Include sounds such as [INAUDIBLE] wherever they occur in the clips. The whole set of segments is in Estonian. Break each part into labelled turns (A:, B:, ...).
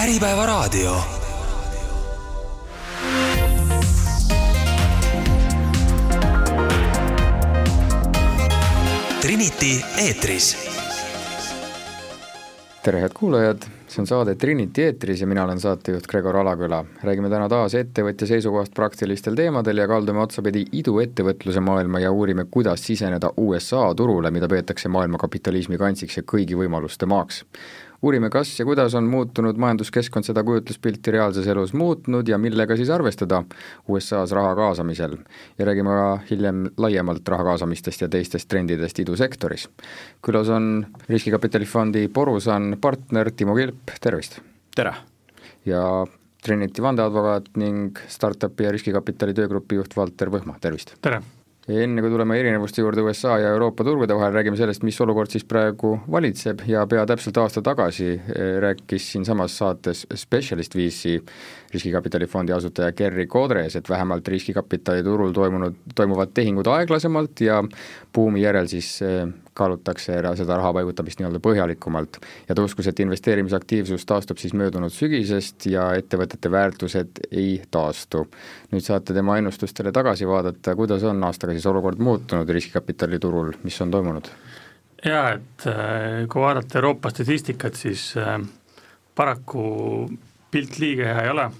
A: Äripäevaraadio. Trinity eetris.
B: tere, head kuulajad, see on saade Trinity eetris ja mina olen saatejuht Gregor Alaküla. räägime täna taas ettevõtja seisukohast praktilistel teemadel ja kaldume otsapidi iduettevõtluse maailma ja uurime, kuidas siseneda USA turule, mida peetakse maailma kapitalismi kantsiks ja kõigi võimaluste maaks uurime, kas ja kuidas on muutunud majanduskeskkond seda kujutluspilti reaalses elus muutnud ja millega siis arvestada USA-s raha kaasamisel. ja räägime ka hiljem laiemalt raha kaasamistest ja teistest trendidest idusektoris. külas on riskikapitalifondi Borusan partner Timo Kilp, tervist!
C: tere!
B: ja Trinity vandeadvokaat ning startupi ja riskikapitali töögrupi juht Valter Võhma, tervist!
C: tere!
B: Enne kui tuleme erinevuste juurde USA ja Euroopa turgude vahel, räägime sellest, mis olukord siis praegu valitseb. Ja pea täpselt aasta tagasi eh, rääkis siinsamas saates Specialist VC riskikapitalifondi asutaja Kerry Kodres, et vähemalt riskikapitaliturul toimunud, toimuvad tehingud aeglasemalt ja buumi järel siis eh, kaalutakse seda raha paigutamist nii-öelda põhjalikumalt. ja ta uskus, et investeerimisaktiivsus taastub siis möödunud sügisest ja ettevõtete väärtused ei taastu. nüüd saate tema ennustustele tagasi vaadata, kuidas on aastaga siis olukord muutunud riskikapitaliturul, mis on toimunud?
C: jaa, et äh, kui vaadata Euroopa statistikat, siis äh, paraku pilt liiga hea ei ole,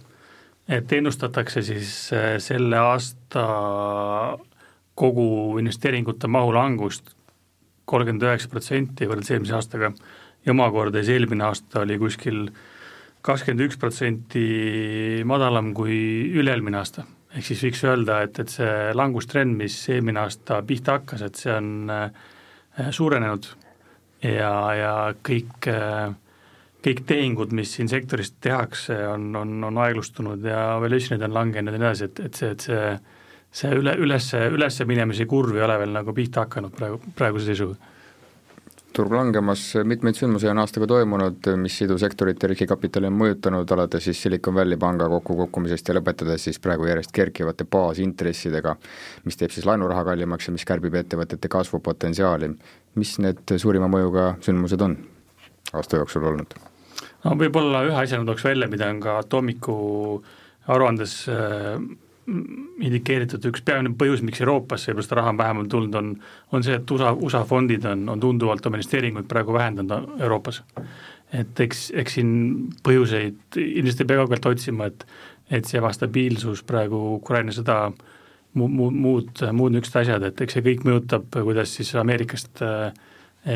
C: et ennustatakse siis äh, selle aasta kogu investeeringute mahu langust kolmkümmend üheksa protsenti võrreldes eelmise aastaga ja omakorda siis eelmine aasta oli kuskil kakskümmend üks protsenti madalam kui üle-eelmine aasta. ehk siis võiks öelda, et, et see langustrend, mis eelmine aasta pihta hakkas, et see on äh, suurenenud ja, ja kõik äh, kõik tehingud, mis siin sektoris tehakse, on, on, on aeglustunud ja valuation'id on langenud ja nii edasi, et, et see, et see see üle, üles, üles minemise kurv ei ole veel nagu pihta hakanud praegu, praeguse seisuga
B: turg langemas, mitmeid sündmusi on aastaga toimunud, mis idusektorit ja riskikapitali on mõjutanud, alates siis Silicon Valley panga kokkukukkumisest ja lõpetades siis praegu järjest kerkivate baasintressidega, mis teeb siis laenuraha kallimaks ja mis kärbib ettevõtete kasvupotentsiaali. mis need suurima mõjuga sündmused on aasta jooksul olnud?
C: no võib-olla ühe asjana tooks välja, mida on ka Atomiku aruandes äh, indikeeritud üks peamine põhjus, miks Euroopasse võib-olla seda raha on vähemalt tulnud, on, on see, et USA, USA fondid on, on tunduvalt oma investeeringuid praegu vähendanud Euroopas. et eks, eks siin põhjuseid ilmselt ei pea kaugelt otsima, et et see ebastabiilsus praegu, Ukraina sõda, mu-, mu-, muud, muud niisugused asjad, et eks see kõik mõjutab, kuidas siis Ameerikast äh,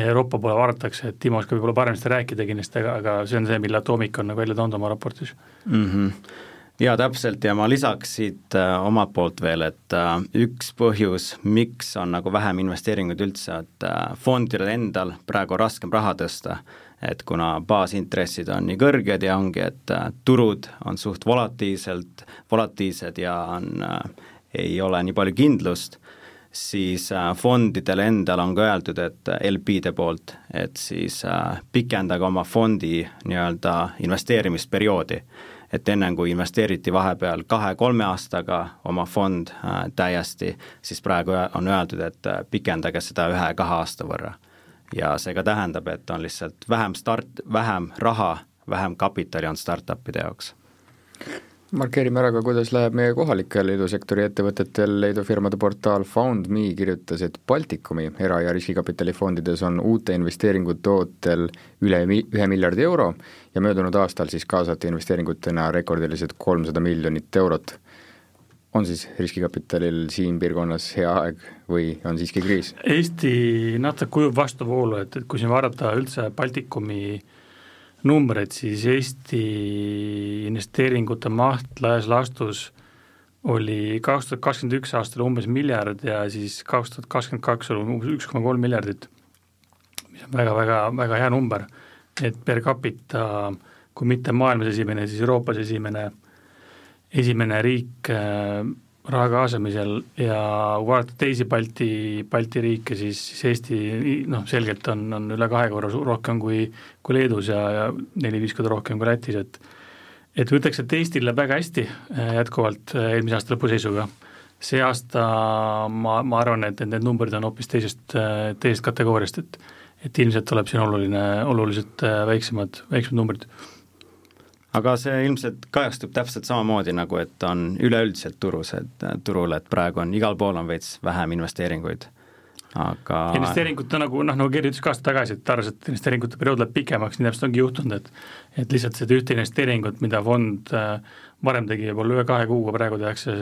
C: Euroopa poole vaadatakse, et Timo oskab võib-olla paremini seda rääkida kindlasti, aga, aga see on see, mille Atomic on nagu välja toonud oma raportis
D: mm. -hmm jaa, täpselt ja ma lisaks siit äh, omalt poolt veel, et äh, üks põhjus, miks on nagu vähem investeeringuid üldse, et äh, fondidel endal praegu on raskem raha tõsta, et kuna baasintressid on nii kõrged ja ongi, et äh, turud on suht volatiilselt, volatiilsed ja on äh,, ei ole nii palju kindlust, siis äh, fondidel endal on ka öeldud, et äh, LP-de poolt, et siis äh, pikendage oma fondi nii-öelda investeerimisperioodi et ennem kui investeeriti vahepeal kahe-kolme aastaga oma fond äh, täiesti, siis praegu on öeldud, et äh, pikendage seda ühe-kahe aasta võrra. ja see ka tähendab, et on lihtsalt vähem start, vähem raha, vähem kapitali on startup'ide jaoks
B: markeerime ära ka, kuidas läheb meie kohalikel liidusektori ettevõtetel, leidufirmade portaal FoundMe kirjutas, et Baltikumi era- ja riskikapitalifondides on uute investeeringute ootel üle ühe miljardi euro ja möödunud aastal siis kaasati investeeringutena rekordilised kolmsada miljonit eurot. on siis riskikapitalil siin piirkonnas hea aeg või on siiski kriis?
C: Eesti natuke ujub vastuvoolu, et, et kui siin vaadata üldse Baltikumi äh, numbreid, siis Eesti investeeringute maht laias laastus oli kaks tuhat kakskümmend üks aastal umbes miljard ja siis kaks tuhat kakskümmend kaks oli umbes üks koma kolm miljardit, mis on väga-väga, väga hea number, et per capita kui mitte maailmas esimene, siis Euroopas esimene, esimene riik äh, raha kaasamisel ja kui vaadata teisi Balti, Balti riike, siis, siis Eesti noh, selgelt on, on üle kahe korra rohkem kui, kui Leedus ja, ja neli-viis korda rohkem kui Lätis, et et ütleks, et Eestil läheb väga hästi äh, jätkuvalt äh, eelmise aasta lõpu seisuga. see aasta ma, ma arvan, et, et need numbrid on hoopis teisest, äh, teisest kategooriast, et et ilmselt tuleb siin oluline, oluliselt väiksemad, väiksemad numbrid
D: aga see ilmselt kajastub täpselt samamoodi nagu, et on üleüldiselt turus, et turul, et praegu on igal pool on veits vähem investeeringuid aga
C: investeeringute nagu noh, nagu Gerri ütles ka aasta tagasi, et ta arvas, et investeeringute periood läheb pikemaks, nii täpselt ongi juhtunud, et et lihtsalt seda ühte investeeringut, mida fond äh, varem tegi võib-olla ühe-kahe kuuga, praegu tehakse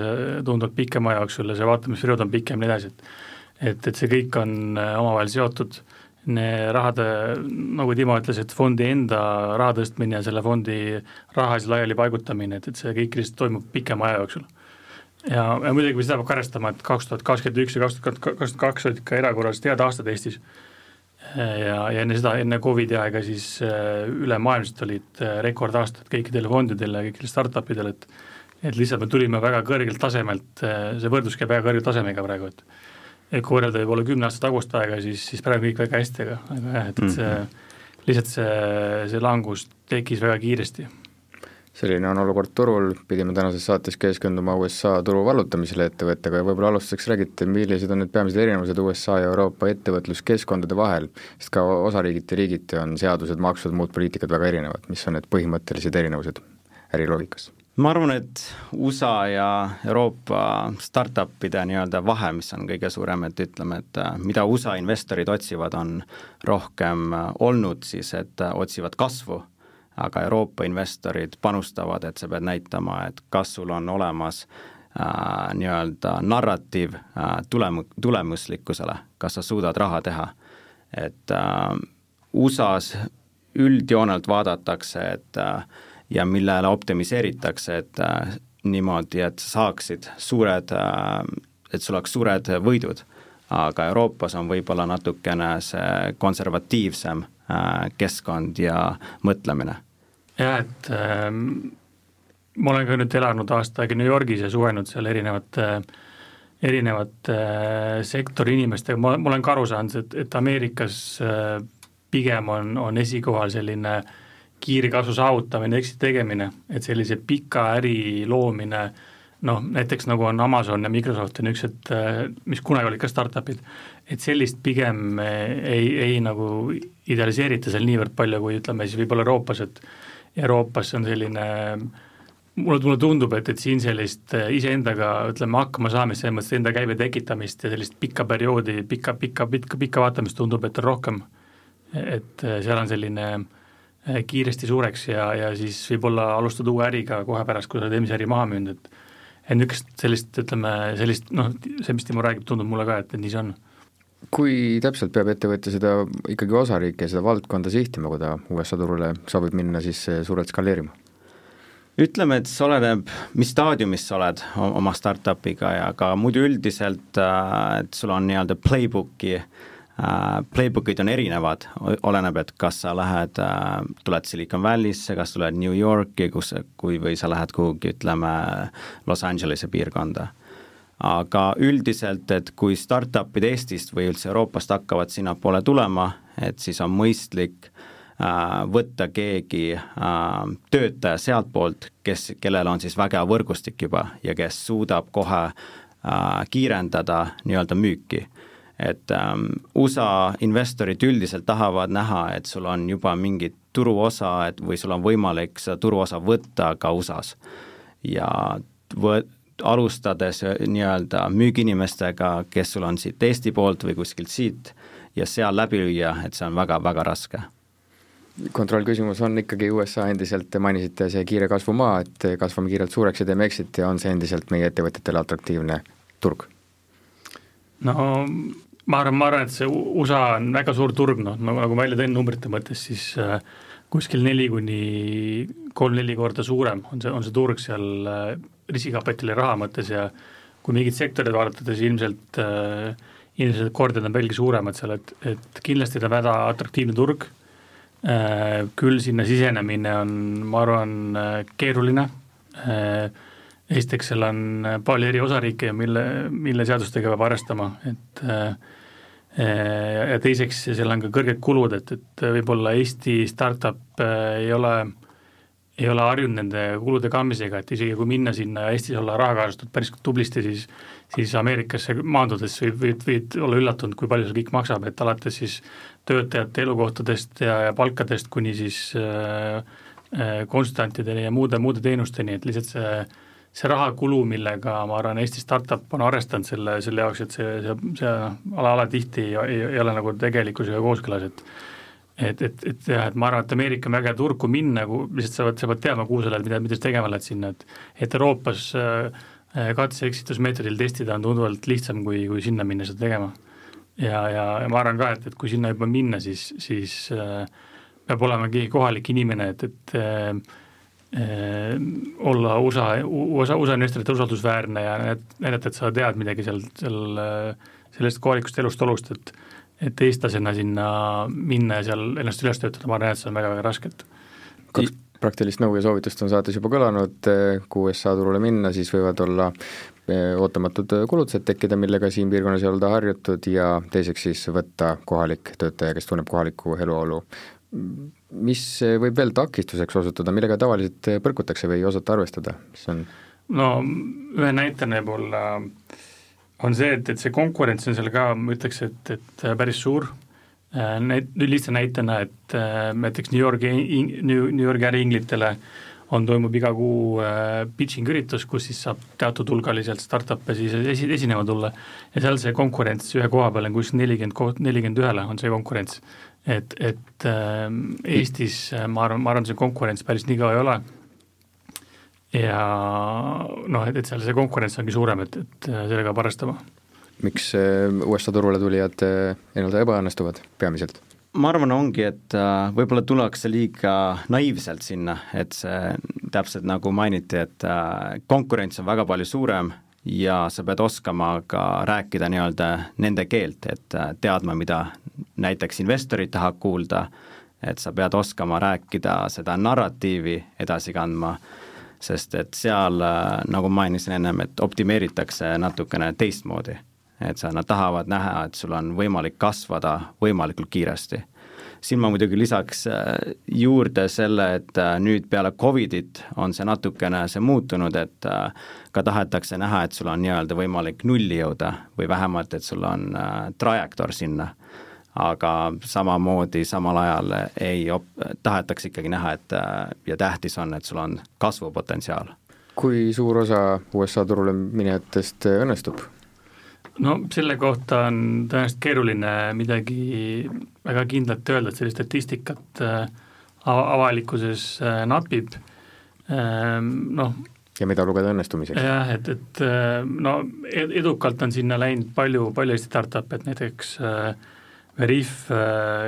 C: tunduvalt pikema aja jooksul ja see vaatamisperiood on pikem ja nii edasi, et et, et see kõik on äh, omavahel seotud, rahade, nagu Timo ütles, et fondi enda raha tõstmine ja selle fondi raha siis laiali paigutamine, et, et see kõik lihtsalt toimub pikema aja jooksul ja, ja muidugi seda peab ka arvestama, et kaks tuhat kakskümmend üks ja kaks tuhat kakskümmend kaks olid ikka erakorraliselt head aastad Eestis. ja, ja enne seda, enne Covidi aega siis äh, ülemaailmselt olid äh, rekordaastad kõikidele fondidele kõikidele startup idele, et et lihtsalt me tulime väga kõrgelt tasemelt, äh, see võrdlus käib väga kõrge tasemega praegu, et et kui võrrelda võib-olla kümne aasta tagust aega, siis, siis praegu kõik väga hästi, aga, aga jah, et mm -hmm. see lihtsalt see, see langus tekkis väga kiiresti
B: selline on olukord turul, pidime tänases saates keskenduma USA turu vallutamisele ettevõttega ja võib-olla alustuseks räägite, millised on need peamised erinevused USA ja Euroopa ettevõtluskeskkondade vahel, sest ka osariigiti, riigiti on seadused, maksud, muud poliitikad väga erinevad, mis on need põhimõttelised erinevused äriloogikas?
D: Ma arvan, et USA ja Euroopa startup'ide nii-öelda vahe, mis on kõige suurem, et ütleme, et äh, mida USA investorid otsivad, on rohkem äh, olnud siis, et äh, otsivad kasvu aga Euroopa investorid panustavad, et sa pead näitama, et kas sul on olemas äh, nii-öelda narratiiv äh, tulem-, tulemuslikkusele, kas sa suudad raha teha. et äh, USA-s üldjoonelt vaadatakse, et äh, ja millele optimiseeritakse, et äh, niimoodi, et sa saaksid suured äh,, et sul oleks suured võidud, aga Euroopas on võib-olla natukene see konservatiivsem Äh, keskkond ja mõtlemine.
C: jah, et äh, ma olen ka nüüd elanud aasta aega New Yorgis ja suhelnud seal erinevate erinevate äh, sektori inimestega, ma, ma olen ka aru saanud, et, et Ameerikas äh, pigem on, on esikohal selline kiire kasvu saavutamine, exit tegemine, et sellise pika äri loomine äh, noh, näiteks nagu on Amazon ja Microsoft ja niisugused, äh, mis kunagi olid ka startup'id, et sellist pigem äh, ei, ei nagu idealiseerita seal niivõrd palju, kui ütleme siis võib-olla Euroopas, et Euroopas on selline mulle, mulle tundub, et, et siin sellist äh, iseendaga ütleme, hakkama saamist, selles mõttes enda käibe tekitamist ja sellist pikka perioodi, pikka, pikka, pikka, pikka vaatamist tundub, et on rohkem. et seal on selline kiiresti suureks ja, ja siis võib-olla alustad uue äriga kohe pärast, kui sa oled eelmise äri maha müünud, et et niisugust sellist, ütleme, sellist noh, see, mis Timo räägib, tundub mulle ka, et, et nii see on.
B: kui täpselt peab ettevõtja seda ikkagi osariiki ja seda valdkonda sihtima, kui ta USA turule soovib minna siis suurelt skaleerima?
D: ütleme, et see oleneb, mis staadiumis sa oled oma startup'iga ja ka muidu üldiselt, äh, et sul on nii-öelda playbook'i äh, Äh, playbook'id on erinevad, oleneb, et kas sa lähed, äh, tuled Silicon Valley'sse, kas tuled New Yorki, kus, kui, või sa lähed kuhugi, ütleme, Los Angelese piirkonda. aga üldiselt, et kui startup'id Eestist või üldse Euroopast hakkavad sinnapoole tulema, et siis on mõistlik äh, võtta keegi äh, töötaja sealtpoolt, kes, kellel on siis vägev võrgustik juba ja kes suudab kohe äh, kiirendada nii-öelda müüki et ähm, USA investorid üldiselt tahavad näha, et sul on juba mingi turuosa, et või sul on võimalik seda turuosa võtta ka USA-s. ja võ-, alustades nii-öelda müügiinimestega, kes sul on siit Eesti poolt või kuskilt siit, ja seal läbi lüüa, et see on väga-väga raske
B: kontrollküsimus on ikkagi USA endiselt, te mainisite see kiire kasvumaa, et kasvame kiirelt suureks ja teeme exit'i, on see endiselt meie ettevõtetele atraktiivne turg?
C: No ma arvan, ma arvan, et see USA on väga suur turg, noh, nagu, ma välja tõin numbrite mõttes, siis äh, kuskil neli kuni kolm-neli korda suurem on see, on see turg seal äh, riskikapitali raha mõttes ja kui mingid sektorid vaadata, siis ilmselt äh, ilmselt kordad on veelgi suuremad seal, et, et kindlasti ta on väga atraktiivne turg. Äh,, küll sinna sisenemine on, ma arvan, äh, keeruline. Äh,, esiteks seal on palju eri osariike ja mille, mille seadustega peab arvestama, et äh, ja teiseks, seal on ka kõrged kulud, et, et võib-olla Eesti startup äh, ei ole, ei ole harjunud nende kulude kandmisega, et isegi kui minna sinna ja Eestis olla raha kaasatud päris tublisti, siis siis Ameerikasse maandudes võid, võid, võid olla üllatunud, kui palju see kõik maksab, et alates siis töötajate elukohtadest ja, ja palkadest kuni siis äh, konsultantideni ja muude, muude teenusteni, et lihtsalt see see rahakulu, millega ma arvan, Eesti startup on arvestanud selle, selle jaoks, et see, see, see ala, alatihti ei, ei, ole nagu tegelikkusega kooskõlas, et et, et, et jah, et ma arvan, et Ameerika on väga hea turg, kui minna, lihtsalt sa pead, sa pead teadma, kuhu sa lähed, mida, mida sa tegema lähed sinna, et et Euroopas äh, katse-eksitusmeetodil testida on tunduvalt lihtsam, kui, kui sinna minna seda tegema. ja, ja, ja ma arvan ka, et, et kui sinna juba minna, siis, siis äh, peab olema keegi kohalik inimene, et, et Äh, olla USA, USA, USA investorite usaldusväärne ja näidata, et sa tead midagi seal, seal sellest kohalikust elust, olust, et et eestlasena sinna minna ja seal ennast üles töötada, ma arvan, et see on väga-väga raske, et
B: kaks praktilist nõu ja soovitust on saates juba kõlanud, kui USA turule minna, siis võivad olla eh, ootamatud kulutused tekkida, millega siin piirkonnas ei olda harjutud ja teiseks siis võtta kohalik töötaja, kes tunneb kohalikku eluolu mis võib veel takistuseks osutuda, millega tavaliselt põrkutakse või ei osata arvestada, mis on?
C: no ühe näitena võib-olla on see, et, et see konkurents on seal ka, ma ütleks, et, et päris suur, näit-, lihtsa näitena, et näiteks New Yorgi, New, New Yorgi äriinglitele on, toimub iga kuu äh, pitching üritus, kus siis saab teatud hulgaliselt startup'e siis esi, esinema tulla ja seal see konkurents ühe koha peal on kuskil nelikümmend, nelikümmend ühele on see konkurents et, et äh, Eestis ma arvan, ma arvan, see konkurents päris nii kõva ei ole ja noh, et, et seal see konkurents ongi suurem, et, et äh, sellega peab arvestama.
B: miks äh, USA turule tulijad nii-öelda ebaõnnestuvad peamiselt?
D: Ma arvan, ongi, et võib-olla tullakse liiga naiivselt sinna, et see täpselt nagu mainiti, et konkurents on väga palju suurem ja sa pead oskama ka rääkida nii-öelda nende keelt, et äh, teadma, mida näiteks investorid tahavad kuulda, et sa pead oskama rääkida seda narratiivi edasi kandma, sest et seal, äh, nagu mainisin ennem, et optimeeritakse natukene teistmoodi. Et sa, nad tahavad näha, et sul on võimalik kasvada võimalikult kiiresti siin ma muidugi lisaks äh, juurde selle, et äh, nüüd peale Covidit on see natukene see muutunud, et äh, ka tahetakse näha, et sul on nii-öelda võimalik nulli jõuda või vähemalt, et sul on trajektoor sinna. aga samamoodi samal ajal ei op-, tahetakse ikkagi näha, et ja tähtis on, et sul on kasvupotentsiaal.
B: kui suur osa USA turule minejatest õnnestub?
C: No selle kohta on tõenäoliselt keeruline midagi väga kindlat öelda, et sellist statistikat äh, avalikkuses äh, napib, ähm, noh
B: ja mida lugeda õnnestumiseks?
C: jah, et, et äh, no edukalt on sinna läinud palju, palju Eesti startup'e, et näiteks Veriff,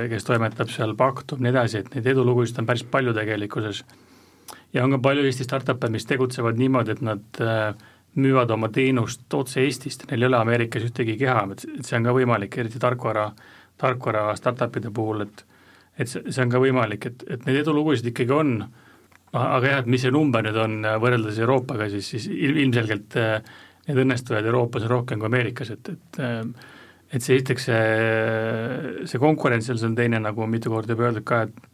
C: kes toimetab seal Paktum nii edasi, et neid edulugusid on päris palju tegelikkuses. ja on ka palju Eesti startup'e, mis tegutsevad niimoodi, et nad äh, müüvad oma teenust otse Eestist, neil ei ole Ameerikas ühtegi keha, et see on ka võimalik, eriti tarkvara, tarkvara startup'ide puhul, et et see, see on ka võimalik, et, et neid edulugusid ikkagi on, aga jah, et mis see number nüüd on võrreldes Euroopaga, siis, siis ilmselgelt äh, need õnnestujaid Euroopas on rohkem kui Ameerikas, et, et äh, et see esiteks see, see konkurents seal, see on teine, nagu mitu korda juba öeldud ka, et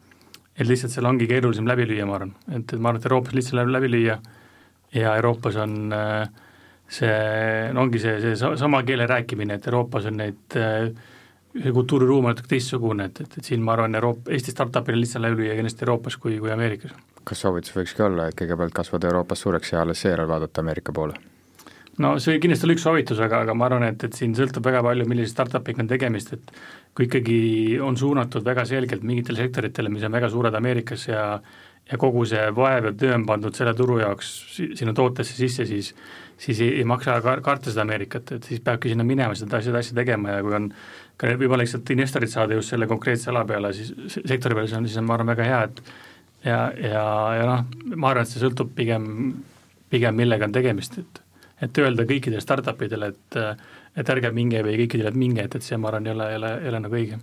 C: et lihtsalt seal ongi keerulisem läbi lüüa, ma arvan, et, et ma arvan, et Euroopas läheb läbi lüüa ja Euroopas on äh, see, no ongi see, see sama keele rääkimine, et Euroopas on neid äh, see kultuuriruum on natuke teistsugune, et, et, et siin ma arvan, Euroopa, Eesti startup'il on lihtsam läbi lüüa kindlasti Euroopas kui, kui Ameerikas.
B: kas soovitus võikski olla, et kõigepealt kasvada Euroopas suureks ja alles seejärel vaadata Ameerika poole?
C: no see kindlasti oli üks soovitus, aga, aga ma arvan, et, et siin sõltub väga palju, millise startup'iga on tegemist, et kui ikkagi on suunatud väga selgelt mingitele sektoritele, mis on väga suured Ameerikas ja ja kogu see vaev ja töö on pandud selle turu jaoks sinna tootesse sisse, siis siis ei, ei maksa kar-, karta seda Ameerikat, et siis peabki sinna minema seda, seda asja tegema ja kui on ka võib-olla lihtsalt investorid saada just selle konkreetse ala peale, siis sektori peale, siis on, siis on ma arvan, väga hea, et ja, ja, ja noh, ma arvan, et see sõltub pigem, pigem millega on tegemist, et et öelda kõikidele startup idele, et et ärge minge või kõikidele, et minge, et, et see, ma arvan, ei ole, ei ole, ei ole nagu õige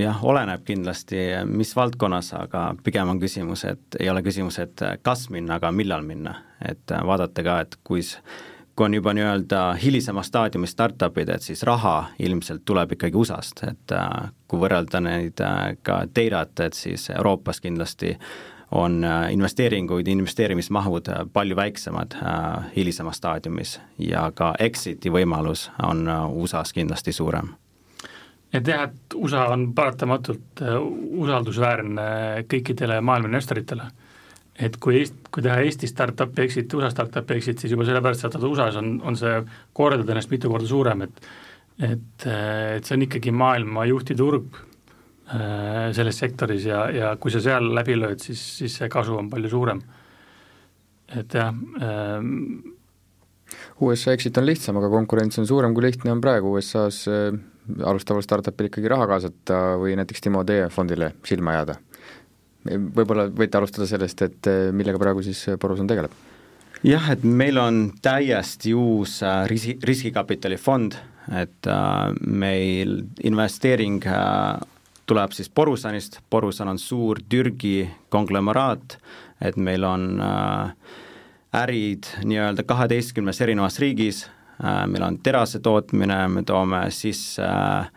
D: jah, oleneb kindlasti, mis valdkonnas, aga pigem on küsimus, et ei ole küsimus, et kas minna, aga millal minna, et vaadata ka, et kui kui on juba nii-öelda hilisemas staadiumis startup'id, et siis raha ilmselt tuleb ikkagi USA-st, et kui võrrelda neid ka data't, et siis Euroopas kindlasti on investeeringuid, investeerimismahud palju väiksemad äh, hilisemas staadiumis. Ja ka exit'i võimalus on USA-s kindlasti suurem
C: et jah, et USA on paratamatult äh, usaldusväärne kõikidele maailma investoritele. et kui Eest-, kui teha Eesti startup'i exit, USA startup'i exit, siis juba sellepärast, et USA-s on, on see kordade ennast mitu korda suurem, et et, et see on ikkagi maailma juhtiturg äh, selles sektoris ja, ja kui sa seal läbi lööd, siis, siis see kasu on palju suurem. et jah ähm,.
B: USA exit on lihtsam, aga konkurents on suurem, kui lihtne on praegu USA-s äh, alustaval startup'il ikkagi raha kaasata või näiteks Timo teie fondile silma jääda võib-olla võite alustada sellest, et eh, millega praegu siis Borusan tegeleb?
D: jah, et meil on täiesti uus äh, riski, riskikapitalifond, et äh, meil investeering äh, tuleb siis Borusanist, Borusan on suur Türgi konglomeraat, et meil on ärid nii-öelda kaheteistkümnes erinevas riigis, meil on terase tootmine, me toome sisse äh,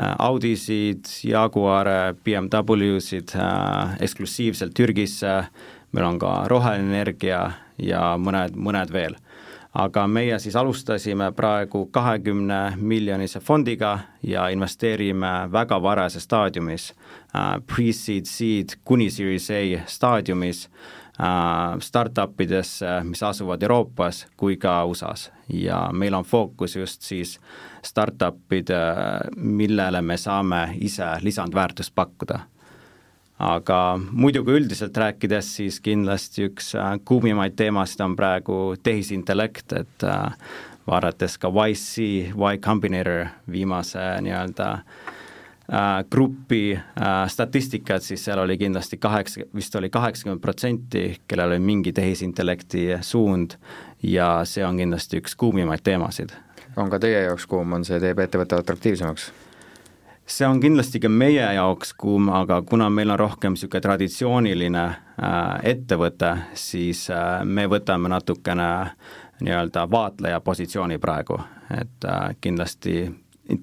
D: Äh, Audisid, Jaguare, BMW-sid äh, eksklusiivselt Türgisse, meil on ka roheenergia ja mõned, mõned veel. aga meie siis alustasime praegu kahekümne miljonise fondiga ja investeerime väga varases staadiumis äh,, pre-seed, seed kuni Series A staadiumis äh, startupidesse, mis asuvad Euroopas kui ka USA-s ja meil on fookus just siis startup'id, millele me saame ise lisandväärtust pakkuda. aga muidugi üldiselt rääkides, siis kindlasti üks äh, kuumimaid teemasid on praegu tehisintellekt, et äh, vaadates ka YC, Y Combinator viimase nii-öelda äh, grupi statistikat, siis seal oli kindlasti kaheksa, vist oli kaheksakümmend protsenti, kellel oli mingi tehisintellekti suund ja see on kindlasti üks kuumimaid teemasid.
B: on ka teie jaoks kuum, on see, teeb ettevõtte atraktiivsemaks?
D: see on kindlasti ka meie jaoks kuum, aga kuna meil on rohkem niisugune traditsiooniline äh, ettevõte, siis äh, me võtame natukene nii-öelda vaatleja positsiooni praegu, et äh, kindlasti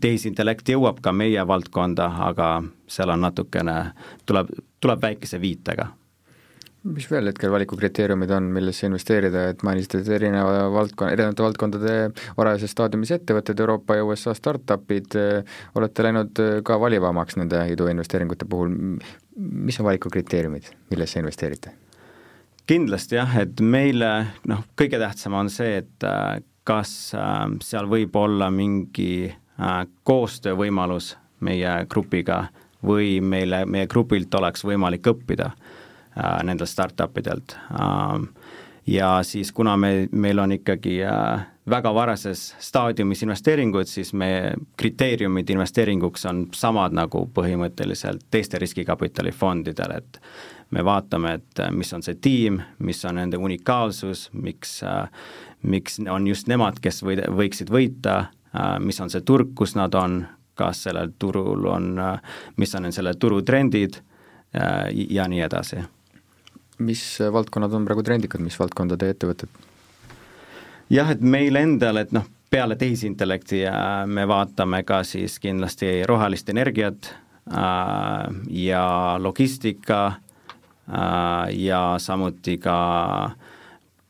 D: tehisintellekt jõuab ka meie valdkonda, aga seal on natukene, tuleb, tuleb väikese viitega
B: mis veel hetkel valikukriteeriumid on, millesse investeerida, et mainisite, et erineva valdkonna, erinevate valdkondade varajases staadiumis ettevõtted, Euroopa ja USA startup'id, olete läinud ka valivamaks nende iduinvesteeringute puhul, mis on valikukriteeriumid, millesse investeerite?
D: kindlasti jah, et meile noh, kõige tähtsam on see, et äh, kas seal võib olla mingi koostöövõimalus meie grupiga või meile, meie grupilt oleks võimalik õppida äh, nendelt startup idelt äh,. ja siis, kuna me, meil on ikkagi äh, väga varases staadiumis investeeringud, siis meie kriteeriumid investeeringuks on samad nagu põhimõtteliselt teiste riskikapitalifondidel, et me vaatame, et äh, mis on see tiim, mis on nende unikaalsus, miks äh,, miks on just nemad, kes või, võiksid võita äh,, mis on see turg, kus nad on, kas sellel turul on, äh, mis on selle turu trendid äh, ja nii edasi
B: mis valdkonnad on praegu trendikad, mis valdkondade ettevõtted?
D: jah, et meil endal, et noh, peale tehisintellekti me vaatame ka siis kindlasti rohelist energiat äh, ja logistika äh, ja samuti ka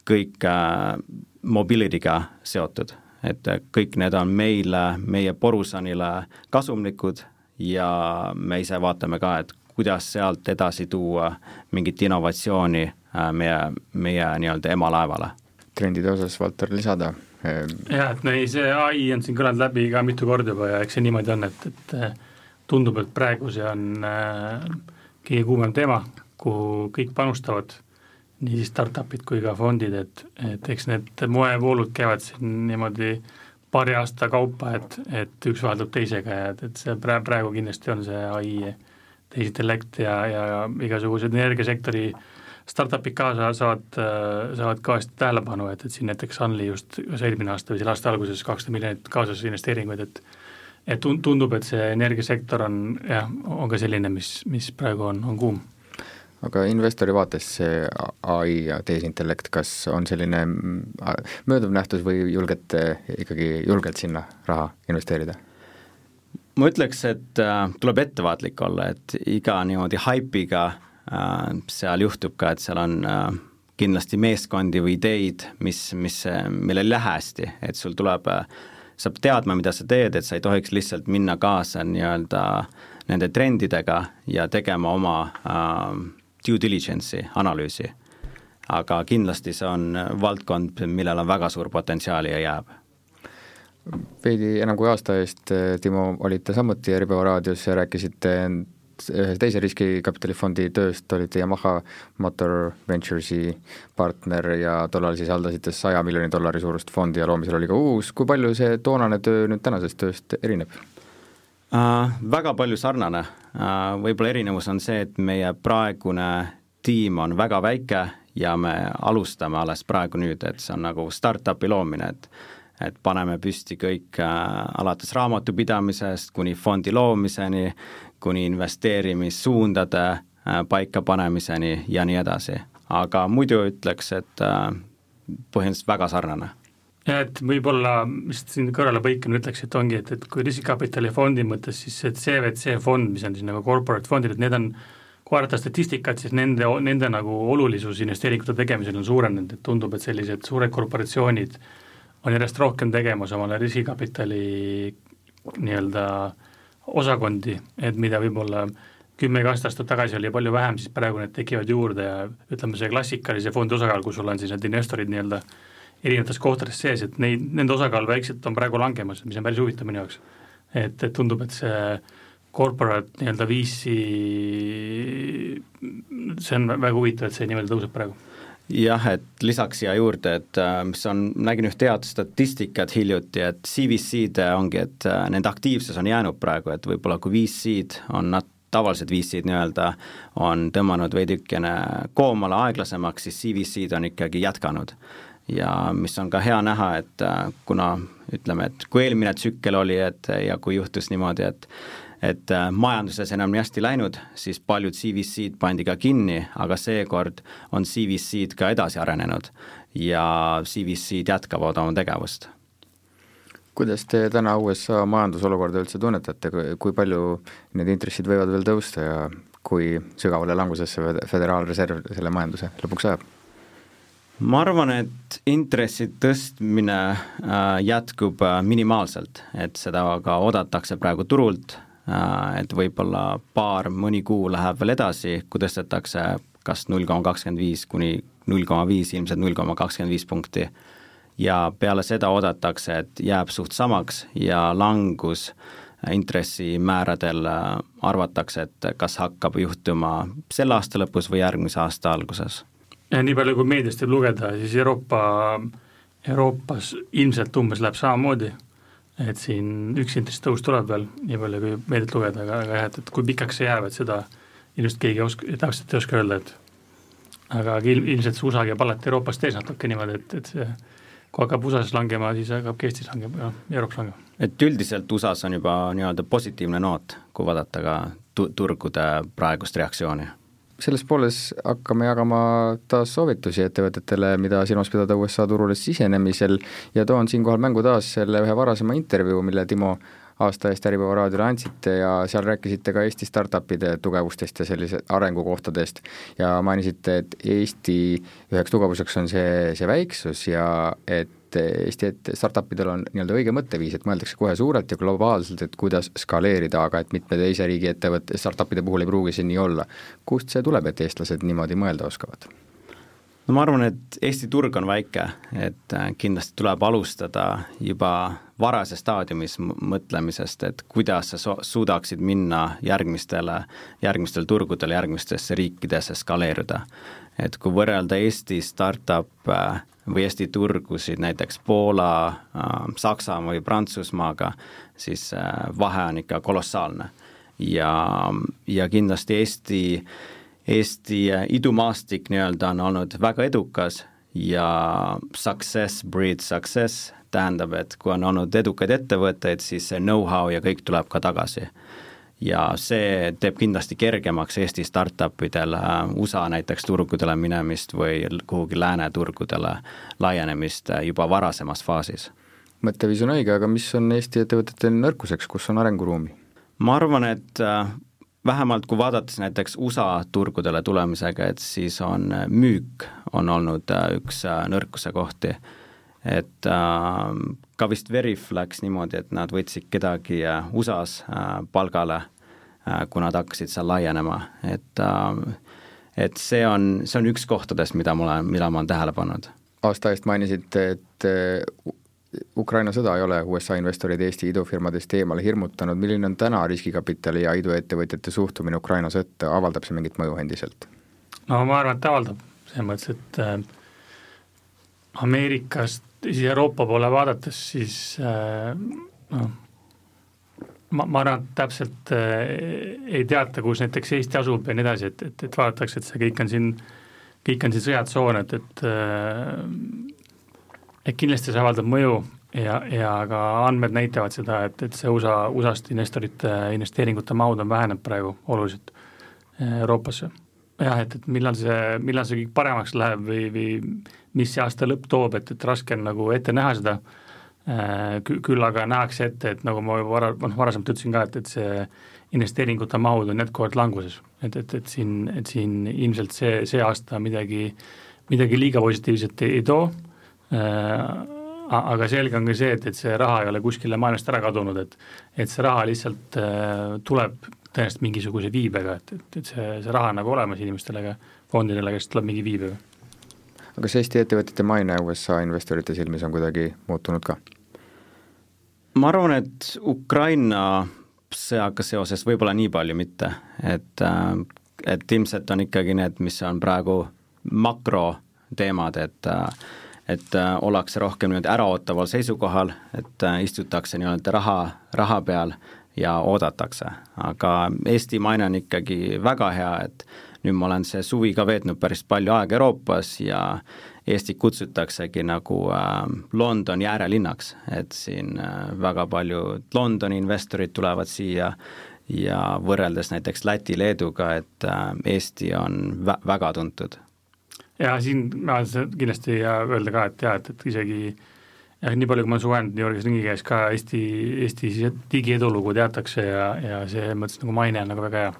D: kõik äh, mobility'ga seotud, et kõik need on meile, meie Borusanile kasumlikud ja me ise vaatame ka, et kuidas sealt edasi tuua mingit innovatsiooni äh, meie, meie nii-öelda emalaevale.
B: trendide osas, Valter, lisada?
C: Jah, et no ei, see ai on siin kõlanud läbi ka mitu korda juba ja eks see niimoodi on, et, et äh, tundub, et praegu see on äh, kõige kuumem teema, kuhu kõik panustavad, nii startup'id kui ka fondid, et, et eks need moevoolud käivad siin niimoodi paari aasta kaupa, et, et üks vaheldub teisega ja et, et see praegu kindlasti on see ai tehisintellekt ja, ja igasugused energiasektori startup'id ka saavad, saavad kõvasti tähelepanu, et, et siin näiteks Sunly just kas eelmine aasta või selle aasta alguses kakssada miljonit kaasas investeeringuid, et et tundub, et see energiasektor on jah, on ka selline, mis, mis praegu on, on kuum.
B: Aga investori vaates see ai ja tehisintellekt, kas on selline mööduv nähtus või julgete ikkagi julgelt sinna raha investeerida?
D: ma ütleks, et äh, tuleb ettevaatlik olla, et iga niimoodi haipiga äh, seal juhtub ka, et seal on äh, kindlasti meeskondi või ideid, mis, mis, millel ei lähe hästi, et sul tuleb äh,, sa pead teadma, mida sa teed, et sa ei tohiks lihtsalt minna kaasa nii-öelda nende trendidega ja tegema oma äh, due diligence'i, analüüsi. aga kindlasti see on valdkond, millel on väga suur potentsiaal ja jääb.
B: Veidi enam kui aasta eest, Timo, olite samuti Äripäeva raadios ja rääkisite ühe teise riskikapitalifondi tööst, olite Yamaha Motor Venturesi partner ja tollal siis haldasite saja miljoni dollari suurust fondi ja loomisel oli ka uus, kui palju see toonane töö nüüd tänasest tööst erineb
D: uh,? Väga palju sarnane uh,, võib-olla erinevus on see, et meie praegune tiim on väga väike ja me alustame alles praegu nüüd, et see on nagu startup'i loomine, et et paneme püsti kõik äh, alates raamatupidamisest kuni fondi loomiseni, kuni investeerimissuundade äh, paikapanemiseni ja nii edasi. aga muidu ütleks, et äh, põhimõtteliselt väga sarnane
C: ja et võib-olla, vist siin kõrvalepõikena ütleks, et ongi, et, et kui riskikapitali fondi mõttes, siis see CVC fond, mis on siis nagu corporate fondid, et need on, kui vaadata statistikat, siis nende, nende nagu olulisus investeeringute tegemisel on suurenenud, et tundub, et sellised suured korporatsioonid äh, on järjest rohkem tegemas omale riskikapitali nii-öelda osakondi, et mida võib-olla kümme-kaksteist aastat tagasi oli palju vähem, siis praegu need tekivad juurde ja ütleme, see klassikalise fondi osakaal, kus sul on siis need investorid nii-öelda erinevates kohtades sees, et neid, nende osakaal vaikselt on praegu langemas, mis on päris huvitav minu jaoks. et, et tundub, et see corporate nii-öelda VC, see on väga huvitav, et see niimoodi tõuseb praegu
D: jah, et lisaks siia juurde, et äh, mis on, nägin ühte head statistikat hiljuti, et CVC-d ongi, et äh, nende aktiivsus on jäänud praegu, et võib-olla kui VC-d on nad tavalised VC-d nii-öelda on tõmmanud veidikene koomale aeglasemaks, siis CVC-d on ikkagi jätkanud. Ja mis on ka hea näha, et äh, kuna ütleme, et kui eelmine tsükkel oli, et ja kui juhtus niimoodi, et et äh, majanduses enam nii hästi läinud, siis paljud CVC-d pandi ka kinni, aga seekord on CVC-d ka edasi arenenud ja CVC-d jätkavad oma tegevust.
B: kuidas te täna USA majandusolukorda üldse tunnetate, kui palju need intressid võivad veel tõusta ja kui sügavale langusesse Föderaalreserv selle majanduse lõpuks ajab?
D: Ma arvan, et intressi tõstmine äh, jätkub äh, minimaalselt, et seda ka oodatakse praegu turult Äh, et võib-olla paar, mõni kuu läheb veel edasi, kui tõstetakse kas null koma kakskümmend viis kuni null koma viis, ilmselt null koma kakskümmend viis punkti. ja peale seda oodatakse, et jääb suht samaks ja langus intressimääradel arvatakse, et kas hakkab juhtuma selle aasta lõpus või järgmise aasta alguses.
C: Nii palju, kui meediast võib lugeda, siis Euroopa, Euroopas ilmselt umbes läheb samamoodi et siin üks intressitõus tuleb veel, nii palju kui meediat lugeda, aga, aga jah, et, et kui pikaks see jääb, et seda ilmselt keegi ei oska, täpselt ei oska öelda, et aga il, ilmselt see USA käib alati Euroopast ees natuke niimoodi, et, et see kui hakkab USA-s langema, siis hakkab ka Eestis langema ja Euroopas langema.
D: et üldiselt USA-s on juba nii-öelda positiivne noot, kui vaadata ka tu-, turgude praegust reaktsiooni
B: selles pooles hakkame jagama taas soovitusi ettevõtetele, mida silmas pidada USA turule sisenemisel. Ja toon siinkohal mängu taas selle ühe varasema intervjuu, mille Timo aasta eest Äripäeva raadiole andsite ja seal rääkisite ka Eesti startup'ide tugevustest ja sellise arengukohtadest. Ja mainisite, et Eesti üheks tugevuseks on see, see väiksus ja et et Eesti et startup idel on nii-öelda õige mõtteviis, et mõeldakse kohe suurelt ja globaalselt, et kuidas skaleerida, aga et mitme teise riigi ettevõtte, startup'ide puhul ei pruugi see nii olla. kust see tuleb, et eestlased niimoodi mõelda oskavad?
D: no ma arvan, et Eesti turg on väike, et äh, kindlasti tuleb alustada juba varases staadiumis mõtlemisest, et kuidas sa suudaksid minna järgmistele, järgmistel turgudel, järgmistesse riikidesse skaleeruda. et kui võrrelda Eesti startup äh, või Eesti turgusid näiteks Poola, äh, Saksamaa või Prantsusmaaga, siis äh, vahe on ikka kolossaalne. ja, ja kindlasti Eesti, Eesti äh, idumaastik nii-öelda on olnud väga edukas ja success breeds success tähendab, et kui on olnud edukaid ettevõtteid, siis see know-how ja kõik tuleb ka tagasi ja see teeb kindlasti kergemaks Eesti startup idel USA näiteks turgudele minemist või kuhugi lääne turgudele laienemist äh, juba varasemas faasis.
B: mõtteviis on õige, aga mis on Eesti ettevõtete nõrkuseks, kus on arenguruumi?
D: ma arvan, et äh, vähemalt kui vaadates näiteks USA turgudele tulemisega, et siis on müük on olnud üks nõrkuse kohti et äh, ka vist Veriff läks niimoodi, et nad võtsid kedagi äh, USA-s äh, palgale äh,, kui nad hakkasid seal laienema, et äh, et see on, see on üks kohtadest, mida ma olen, mida ma olen tähele pannud.
B: aasta eest mainisite, et äh, Ukraina sõda ei ole USA investoreid Eesti idufirmadest eemale hirmutanud, milline on täna riskikapitali ja iduettevõtjate suhtumine Ukraina sõtta, avaldab see mingit mõju endiselt?
C: no ma arvan, et avaldab, selles mõttes, et äh, Ameerikast, siis Euroopa poole vaadates, siis äh, noh, ma, ma arvan, et täpselt äh, ei teata, kus näiteks Eesti asub ja nii edasi, et, et, et vaadatakse, et see kõik on siin, kõik on siin sõjatsoon, et, et äh, et kindlasti see avaldab mõju ja, ja ka andmed näitavad seda, et, et see USA, USA-st investorite investeeringute mahud on vähenenud praegu oluliselt Euroopasse. Jah, et, et millal see, millal see kõik paremaks läheb või, või mis see aasta lõpp toob, et, et raske on nagu ette näha seda, äh, küll aga nähakse ette, et nagu ma juba vara, noh varasemalt ütlesin ka, et, et see investeeringute mahud on jätkuvalt languses, et, et, et siin, et siin ilmselt see, see aasta midagi, midagi liiga positiivset ei, ei too. Äh, aga selge on ka see, et, et see raha ei ole kuskile maailmast ära kadunud, et et see raha lihtsalt äh, tuleb tõenäoliselt mingisuguse viibega, et, et, et see, see raha on nagu olemas inimestele, aga fondidele, kes tuleb mingi viibega.
B: aga kas Eesti ettevõtete maine USA investorite silmis on kuidagi muutunud ka?
D: ma arvan, et Ukraina sõjaga seoses võib-olla nii palju mitte, et äh, et ilmselt on ikkagi need, mis on praegu makroteemad, et äh, et äh, ollakse rohkem niimoodi äraootaval seisukohal, et äh, istutakse nii-öelda raha, raha peal ja oodatakse, aga Eesti maine on ikkagi väga hea, et nüüd ma olen see suvi ka veetnud päris palju aega Euroopas ja Eestit kutsutaksegi nagu äh, Londoni äärelinnaks, et siin äh, väga paljud Londoni investorid tulevad siia ja võrreldes näiteks Läti-Leeduga, et äh, Eesti on vä väga tuntud
C: ja siin ma kindlasti ja öelda ka, et jaa, et, et isegi jah, nii palju, kui ma olen suhelnud New Yorgis ringi käes ka Eesti, Eesti digiedulugu teatakse ja, ja selles mõttes nagu maine on nagu väga hea.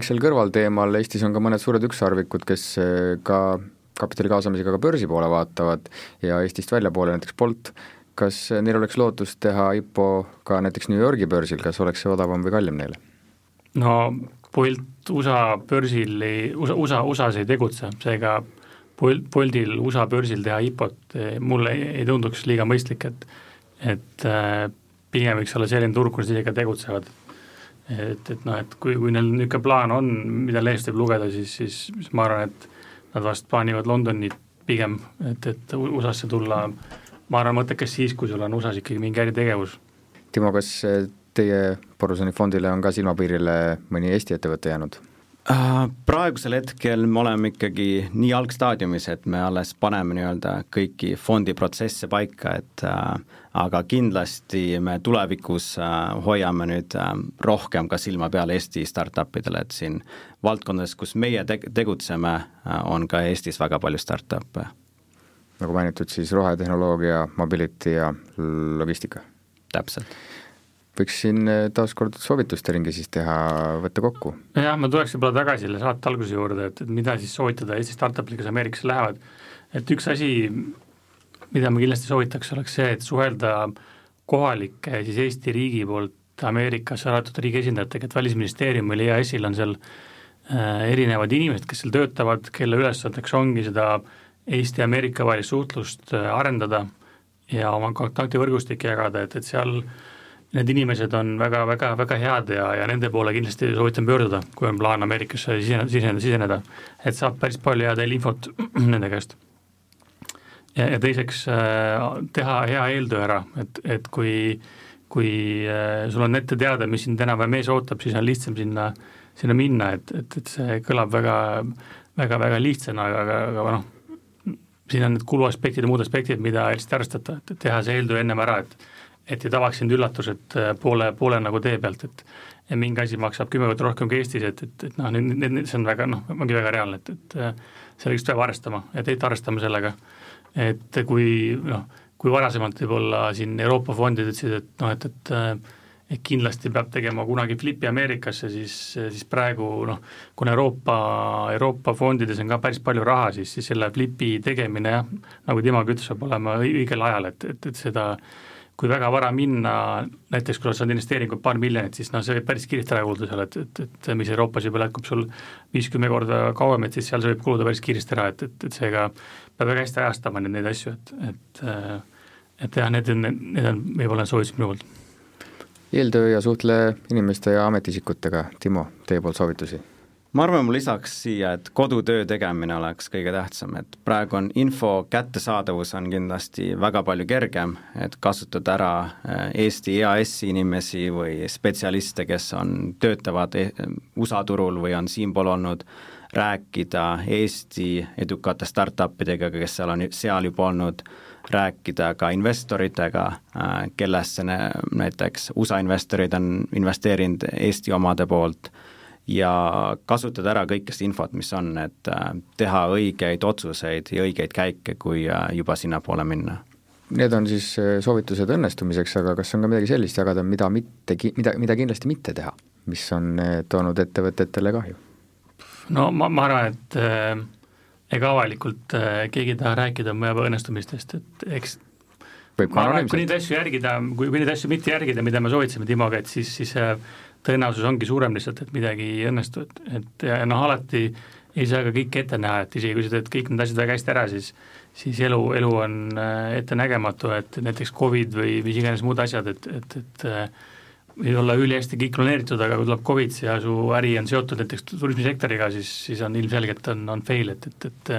B: seal kõrvalteemal Eestis on ka mõned suured ükssarvikud, kes eh, ka kapitali kaasamisega ka börsi poole vaatavad ja Eestist väljapoole, näiteks Bolt, kas neil oleks lootust teha IPO ka näiteks New Yorgi börsil, kas oleks see odavam või kallim neile?
C: no Bolt USA börsil ei, USA, USA, USA-s ei tegutse, seega Bolt, Boltil USA börsil teha IPO-t eh, mulle ei, ei tunduks liiga mõistlik, et et äh, pigem võiks olla selline turg, kus nad ise ka tegutsevad. et, et noh, et kui, kui neil niisugune plaan on, mida lehest võib lugeda, siis, siis, siis ma arvan, et nad vast plaanivad Londonit pigem, et, et USA-sse tulla, ma arvan, mõttekas siis, kui sul on USA-s ikkagi mingi äritegevus.
B: Timo, kas teie Borusoni fondile on ka silmapiirile mõni Eesti ettevõte jäänud?
D: Äh, praegusel hetkel me oleme ikkagi nii algstaadiumis, et me alles paneme nii-öelda kõiki fondi protsesse paika, et äh, aga kindlasti me tulevikus äh, hoiame nüüd äh, rohkem ka silma peal Eesti startup idele, et siin valdkondades, kus meie te-, tegutseme äh,, on ka Eestis väga palju startup'e.
B: nagu mainitud, siis rohetehnoloogia, mobility ja logistika?
D: täpselt
B: võiks siin eh, taaskord soovituste ringi siis teha, võtta kokku.
C: jah, ma tuleks võib-olla tagasi selle saate alguse juurde, et, et mida siis soovitada Eesti startup'ile, kes Ameerikasse lähevad, et üks asi, mida ma kindlasti soovitaks, oleks see, et suhelda kohalike siis Eesti riigi poolt Ameerikas saadetud riigi esindajatega, et Välisministeeriumil, EAS-il on seal äh, erinevad inimesed, kes seal töötavad, kelle ülesandeks ongi seda Eesti-Ameerika vahelist suhtlust äh, arendada ja oma kontaktivõrgustikke jagada, et, et seal äh, need inimesed on väga, väga, väga head ja, ja nende poole kindlasti soovitan pöörduda, kui on plaan Ameerikasse siseneda, siseneda, siseneda. et saab päris palju head infot [CLEARS THROAT] nende käest. ja, ja teiseks äh, teha hea eeltöö ära, et, et kui, kui äh, sul on ette teada, mis sind enam-vähem ees ootab, siis on lihtsam sinna, sinna minna, et, et, et see kõlab väga, väga, väga lihtsana, aga, aga, aga noh, siin on need kuluaspektid ja muud aspektid, mida hästi arvestada, et teha see eeltöö ennem ära, et et ei tabaks sind üllatused äh, poole, poole nagu tee pealt, et ja mingi asi maksab kümme korda rohkem kui Eestis, et, et, et noh, see on väga noh, ongi väga reaalne, et, et äh, sellega peab arvestama ja teid arvestama sellega, et kui noh, kui varasemalt võib-olla siin Euroopa fondid ütlesid, et noh, et, et äh, et kindlasti peab tegema kunagi flipi Ameerikasse, siis, siis praegu noh, kuna Euroopa, Euroopa fondides on ka päris palju raha, siis, siis selle flipi tegemine jah, nagu Timogi ütles, peab olema õigel ajal, et, et, et seda kui väga vara minna, näiteks kui sa saad investeeringut paar miljonit, siis noh, see võib päris kiiresti ära kuluda seal, et, et, et mis Euroopas juba jätkub sul viis-kümme korda kauem, et siis seal see võib kuluda päris kiiresti ära, et, et, et seega peab väga hästi ajastama neid, neid asju, et, et et jah, need on, need on võib-olla soovitused minu poolt.
B: eeltöö ja suhtle inimeste ja ametiisikutega, Timo, teie poolt soovitusi
D: ma arvan, ma lisaks siia, et kodutöö tegemine oleks kõige tähtsam, et praegu on info kättesaadavus on kindlasti väga palju kergem, et kasutada ära äh, Eesti EAS-i inimesi või spetsialiste, kes on, töötavad e-, USA turul või on siinpool olnud, rääkida Eesti edukate startupidega, kes seal on, seal juba olnud, rääkida ka investoritega, äh, kellesse näiteks USA investorid on investeerinud Eesti omade poolt ja kasutada ära kõike seda infot, mis on, et äh, teha õigeid otsuseid ja õigeid käike, kui äh, juba sinnapoole minna.
B: Need on siis äh, soovitused õnnestumiseks, aga kas on ka midagi sellist jagada, mida mitte, mida, mida kindlasti mitte teha, mis on toonud ettevõtetele kahju?
C: no ma, ma arvan, et äh, ega avalikult äh, keegi ei taha rääkida oma õnnestumistest, et eks
B: võib
C: ma arvan, et kui neid asju järgida, kui, kui neid asju mitte järgida, mida me soovitasime Timoga, et siis, siis äh, tõenäosus ongi suurem lihtsalt, et midagi ei õnnestu, et, et ja noh, alati ei saa ka kõike ette näha, et isegi kui sa teed kõik need asjad väga hästi ära, siis siis elu, elu on äh, ettenägematu, et näiteks Covid või mis iganes muud asjad, et, et, et äh, võid olla ülihästi kõik planeeritud, aga kui tuleb Covid ja su äri on seotud näiteks turismisektoriga, siis, siis on ilmselgelt on, on fail, et, et, et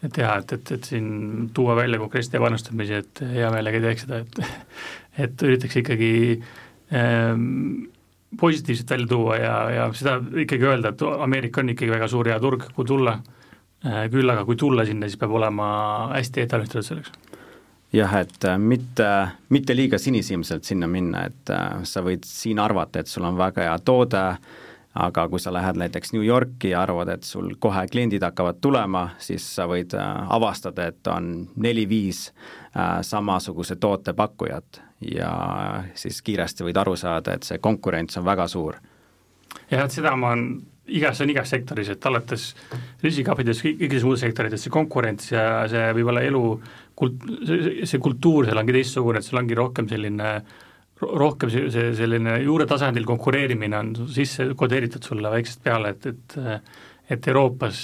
C: et jah, et, et, et siin tuua välja konkreetseid ebaõnnestumisi, et hea meelega ei teeks seda, et et üritaks ikkagi ähm, positiivset välja tuua ja, ja seda ikkagi öelda, et Ameerika on ikkagi väga suur hea turg, kuhu tulla, äh, küll aga kui tulla sinna, siis peab olema hästi ettevalmistatud selleks.
D: jah, et äh, mitte, mitte liiga sinisilmselt sinna minna, et äh, sa võid siin arvata, et sul on väga hea toode, aga kui sa lähed näiteks New Yorki ja arvad, et sul kohe kliendid hakkavad tulema, siis sa võid avastada, et on neli-viis samasuguse toote pakkujat ja siis kiiresti võid aru saada, et see konkurents on väga suur.
C: jah, et seda ma olen igas, see on igas sektoris, et alates riskikapitalides, kõikides muudes sektorites see konkurents ja see võib-olla elu kult-, see kultuur seal ongi teistsugune, et seal ongi rohkem selline rohkem see, see selline juuretasandil konkureerimine on sisse kodeeritud sulle väiksest peale, et, et et Euroopas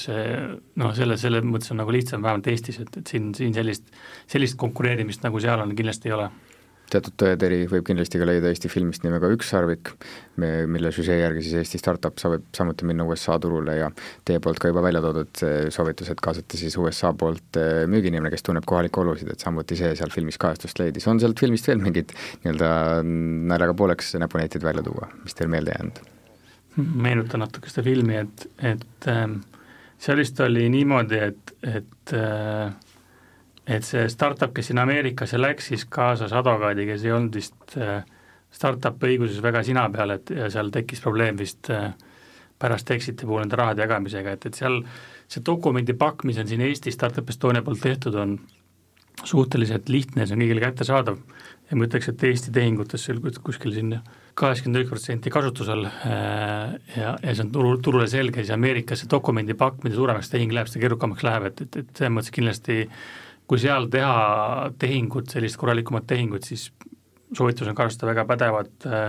C: noh, selle, selles mõttes on nagu lihtsam, vähemalt Eestis, et, et siin, siin sellist, sellist konkureerimist, nagu seal on, kindlasti ei ole
B: teatud tõeteri võib kindlasti ka leida Eesti filmist nimega Ükssarvik, mille süžee järgi siis Eesti startup saab samuti minna USA turule ja teie poolt ka juba välja toodud soovitus, et kaasata siis USA poolt eh, müügiinimene, kes tunneb kohalikke olusid, et samuti see seal filmis kajastust leidis. on sealt filmist veel mingid nii-öelda naljaga pooleks näpunäiteid välja tuua, mis teil meelde jäänud?
C: meenutan natuke seda filmi, et, et ähm, seal vist oli niimoodi, et, et äh, et see startup, kes sinna Ameerikasse läks, siis kaasas advokaadi, kes ei olnud vist äh, startup'i õiguses väga sina peal, et seal tekkis probleem vist äh, pärast Exiti puhul nende rahade jagamisega, et, et seal see dokumendi pakk, mis on siin Eesti Startup Estonia poolt tehtud, on suhteliselt lihtne, see on kõigile kättesaadav. Ja ma ütleks, et Eesti tehingutes kuskil siin kaheksakümmend üks protsenti kasutusel äh, ja, ja see on turu, turule selge, siis Ameerikas see dokumendi pakk, mida suuremaks tehing läheb, seda keerukamaks läheb, et, et, et selles mõttes kindlasti kui seal teha tehingut, sellist korralikumat tehingut, siis soovitus on kasutada väga pädevad äh,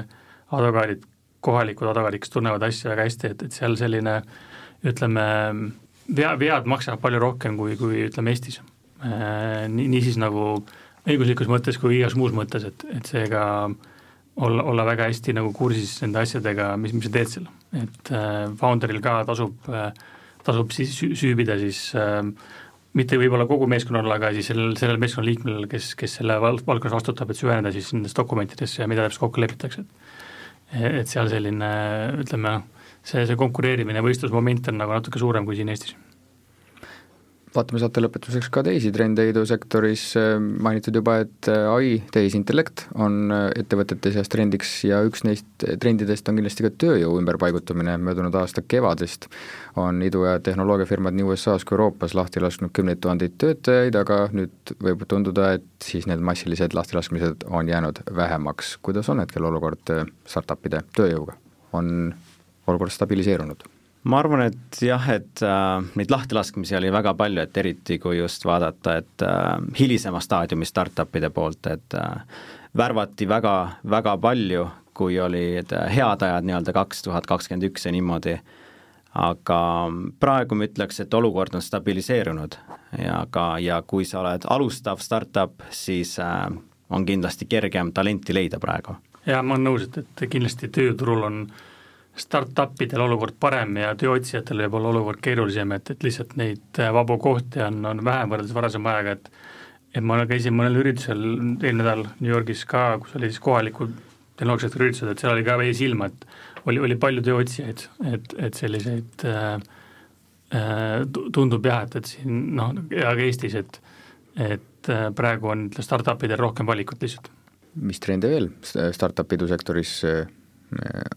C: advokaadid, kohalikud advokaadid, kes tunnevad asja väga hästi, et, et seal selline ütleme, vea, vead maksavad palju rohkem kui, kui ütleme Eestis. Äh, nii, niisiis nagu õiguslikus mõttes kui igas muus mõttes, et, et seega olla, olla väga hästi nagu kursis nende asjadega, mis, mis sa teed seal, et äh, founder'il ka tasub tasub siis süübida siis äh, mitte võib-olla kogu meeskonnal, aga siis sellel, sellel meeskonnaliikmel, kes, kes selle valdkonnas vastutab, et süveneda siis nendesse dokumentidesse ja mida täpselt kokku lepitakse, et et seal selline ütleme, see, see konkureerimine, võistlusmoment on nagu natuke suurem kui siin Eestis
B: vaatame saate lõpetuseks ka teisi trende idusektoris, mainitud juba, et ai, tehisintellekt on ettevõtete seas trendiks ja üks neist trendidest on kindlasti ka tööjõu ümberpaigutamine, möödunud aasta kevadest on idu- ja tehnoloogiafirmad nii USA-s kui Euroopas lahti lasknud kümneid tuhandeid töötajaid, aga nüüd võib tunduda, et siis need massilised lahtilaskmised on jäänud vähemaks. kuidas on hetkel olukord startup'ide tööjõuga, on olukord stabiliseerunud?
D: Ma arvan, et jah, et äh, neid lahtilaskmisi oli väga palju, et eriti kui just vaadata, et äh, hilisema staadiumi startup'ide poolt, et äh, värvati väga, väga palju, kui olid head ajad nii-öelda kaks tuhat kakskümmend üks ja niimoodi, aga praegu ma ütleks, et olukord on stabiliseerunud ja ka, ja kui sa oled alustav startup, siis äh, on kindlasti kergem talenti leida praegu.
C: jaa, ma olen nõus, et, et kindlasti tööturul on startup-idel olukord parem ja tööotsijatel võib olla olukord keerulisem, et, et lihtsalt neid äh, vabu kohti on, on vähem võrreldes varasema ajaga, et et ma käisin mõnel üritusel eelmine nädal New Yorgis ka, kus oli siis kohalikud tehnoloogilised üritused, et seal oli ka vees ilma, et oli, oli palju tööotsijaid, et, et selliseid äh, äh, tundub jah, et, et siin noh, ja ka Eestis, et et äh, praegu on startup idel rohkem valikut lihtsalt.
B: mis trende veel startup idusektoris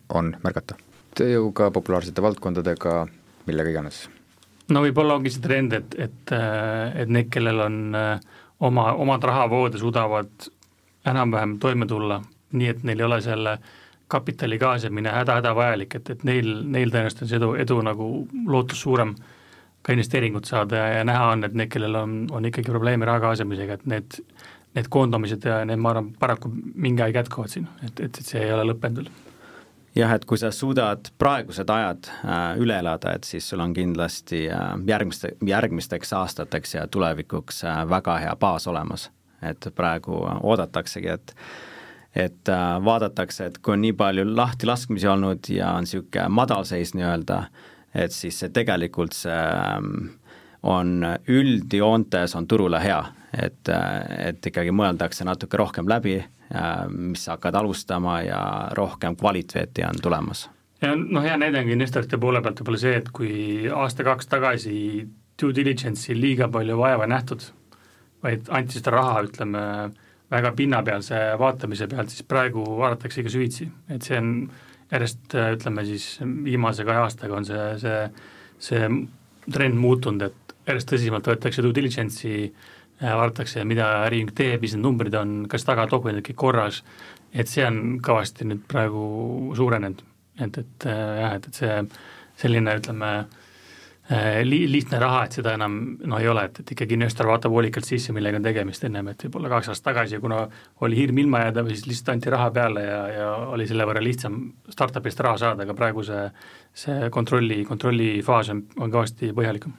B: on märgata? Tööjõuga, populaarsete valdkondadega, millega iganes?
C: no võib-olla ongi see trend, et, et, äh, et need, kellel on oma, omad rahavood ja suudavad enam-vähem toime tulla, nii et neil ei ole selle kapitali kaasamine häda-hädavajalik, et, et neil, neil tõenäoliselt on see edu, edu nagu lootus suurem ka investeeringut saada ja, ja näha on, et need, kellel on, on ikkagi probleeme raha kaasamisega, et need, need koondamised ja need, ma arvan, paraku mingi aeg jätkuvad siin, et, et, et see ei ole lõppenud veel
D: jah, et kui sa suudad praegused ajad äh, üle elada, et siis sul on kindlasti äh, järgmiste, järgmisteks aastateks ja tulevikuks äh, väga hea baas olemas. et praegu oodataksegi, et et äh, vaadatakse, et kui on nii palju lahtilaskmisi olnud ja on niisugune madalseis nii-öelda, et siis see tegelikult see ähm, on üldjoontes on turule hea, et, äh, et ikkagi mõeldakse natuke rohkem läbi, äh, mis sa hakkad alustama ja rohkem kvaliteeti on tulemas.
C: ja noh, hea näide on ka investorite poole pealt võib-olla see, et kui aasta-kaks tagasi due diligence'i liiga palju vaeva ei nähtud, vaid anti seda raha, ütleme, väga pinnapealse vaatamise pealt, siis praegu vaadatakse ikka süvitsi, et see on järjest ütleme siis viimase kahe aastaga on see, see, see trend muutunud, et järjest tõsisemalt võetakse due diligence'i, äh, vaadatakse, mida äriühing teeb, mis need numbrid on, kas tagadokumendid kõik korras, et see on kõvasti nüüd praegu suurenenud, et, et äh, jah, et, et see selline, ütleme äh, Äh, li-, lihtne raha, et seda enam no ei ole, et, et ikkagi investor vaatab hoolikalt sisse, millega on tegemist ennem, et võib-olla kaks aastat tagasi, kuna oli hirm ilma jääda või siis lihtsalt anti raha peale ja, ja oli selle võrra lihtsam startup'ist raha saada, aga praegu see, see kontrolli, kontrollifaas on, on kõvasti põhjalikum.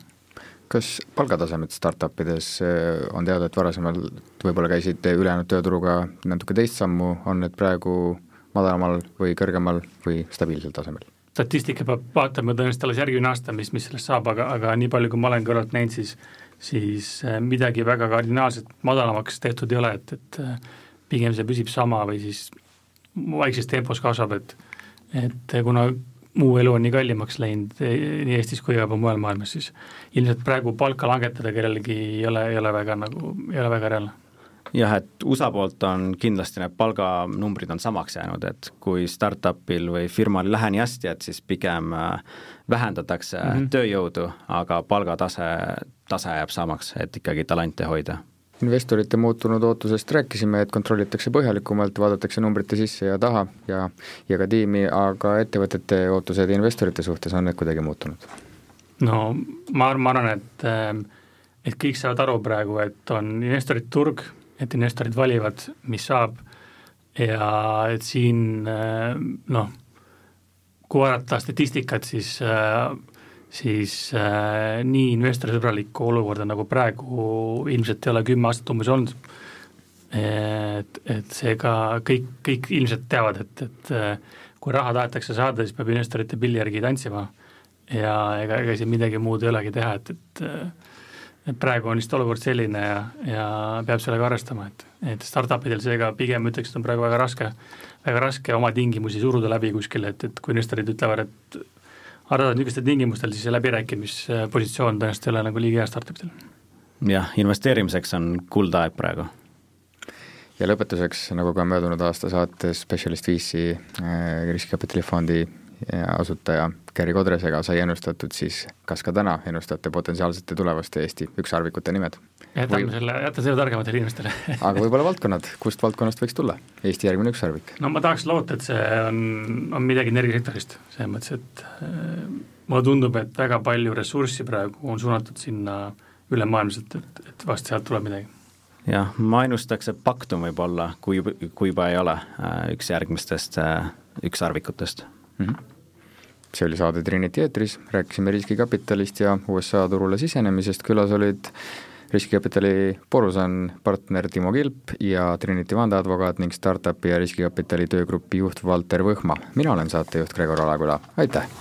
B: Kas palgatasemed startup ides äh, on teada, et varasemalt võib-olla käisid ülejäänud tööturuga natuke teist sammu, on need praegu madalamal või kõrgemal või stabiilsel tasemel?
C: statistika peab vaatama tõenäoliselt alles järgmine aasta, mis, mis sellest saab, aga, aga nii palju, kui ma olen kõrvalt näinud, siis siis äh, midagi väga kardinaalselt madalamaks tehtud ei ole, et, et äh, pigem see püsib sama või siis vaikses tempos kasvab, et et kuna muu elu on nii kallimaks läinud nii Eestis kui ka mujal maailmas, siis ilmselt praegu palka langetada kellelgi ei ole, ei ole väga nagu, ei ole väga reaalne
D: jah, et USA poolt on kindlasti need palganumbrid on samaks jäänud, et kui startupil või firmal ei lähe nii hästi, et siis pigem äh, vähendatakse mm -hmm. tööjõudu, aga palgatase, tase jääb samaks, et ikkagi talente hoida
B: investorite muutunud ootusest rääkisime, et kontrollitakse põhjalikumalt, vaadatakse numbrite sisse ja taha ja, ja ka tiimi, aga ettevõtete ootused investorite suhtes, on need kuidagi muutunud?
C: no ma, ma arvan, et äh, et kõik saavad aru praegu, et on investorite turg et investorid valivad, mis saab ja et siin äh, noh, kui vaadata statistikat, siis äh, siis äh, nii investorisõbralikku olukorda nagu praegu ilmselt ei ole kümme aastat umbes olnud. et, et seega kõik, kõik ilmselt teavad, et, et kui raha tahetakse saada, siis peab investorite pilli järgi tantsima ja ega, ega siin midagi muud ei olegi teha, et, et et praegu on lihtsalt olukord selline ja, ja peab sellega arvestama, et, et startup idel seega pigem ütleks, et on praegu väga raske, väga raske oma tingimusi suruda läbi kuskile, et, et kui investorid ütlevad, et arvavad niisugustel tingimustel, siis see läbirääkimispositsioon tõenäoliselt ei ole nagu liiga hea startup idel.
D: jah, investeerimiseks on kuldaeg praegu.
B: ja lõpetuseks, nagu ka möödunud aasta saates Specialist VC äh, riskikapitalifondi asutaja Gary Kodresega sai ennustatud, siis kas ka täna ennustate potentsiaalsete tulevaste Eesti ükssarvikute nimed?
C: jätame Või... selle, jäta selle targematele inimestele [LAUGHS]
B: aga võib-olla valdkonnad, kust valdkonnast võiks tulla Eesti järgmine ükssarvik?
C: no ma tahaks loota, et see on, on midagi energiasektorist, selles mõttes, et äh, mulle tundub, et väga palju ressurssi praegu on suunatud sinna ülemaailmselt, et, et vast sealt tuleb midagi
D: jah, ma ennustaks, et Pactum võib olla, kui, kui juba ei ole üks järgmistest ükssarvikutest mm. -hmm
B: see oli saade Trinity eetris, rääkisime riskikapitalist ja USA turule sisenemisest, külas olid riskikapitali Borusan partner Timo Kilp ja Trinity vandeadvokaat ning startupi ja riskikapitali töögrupi juht Valter Võhma. mina olen saatejuht Gregor Alaküla, aitäh!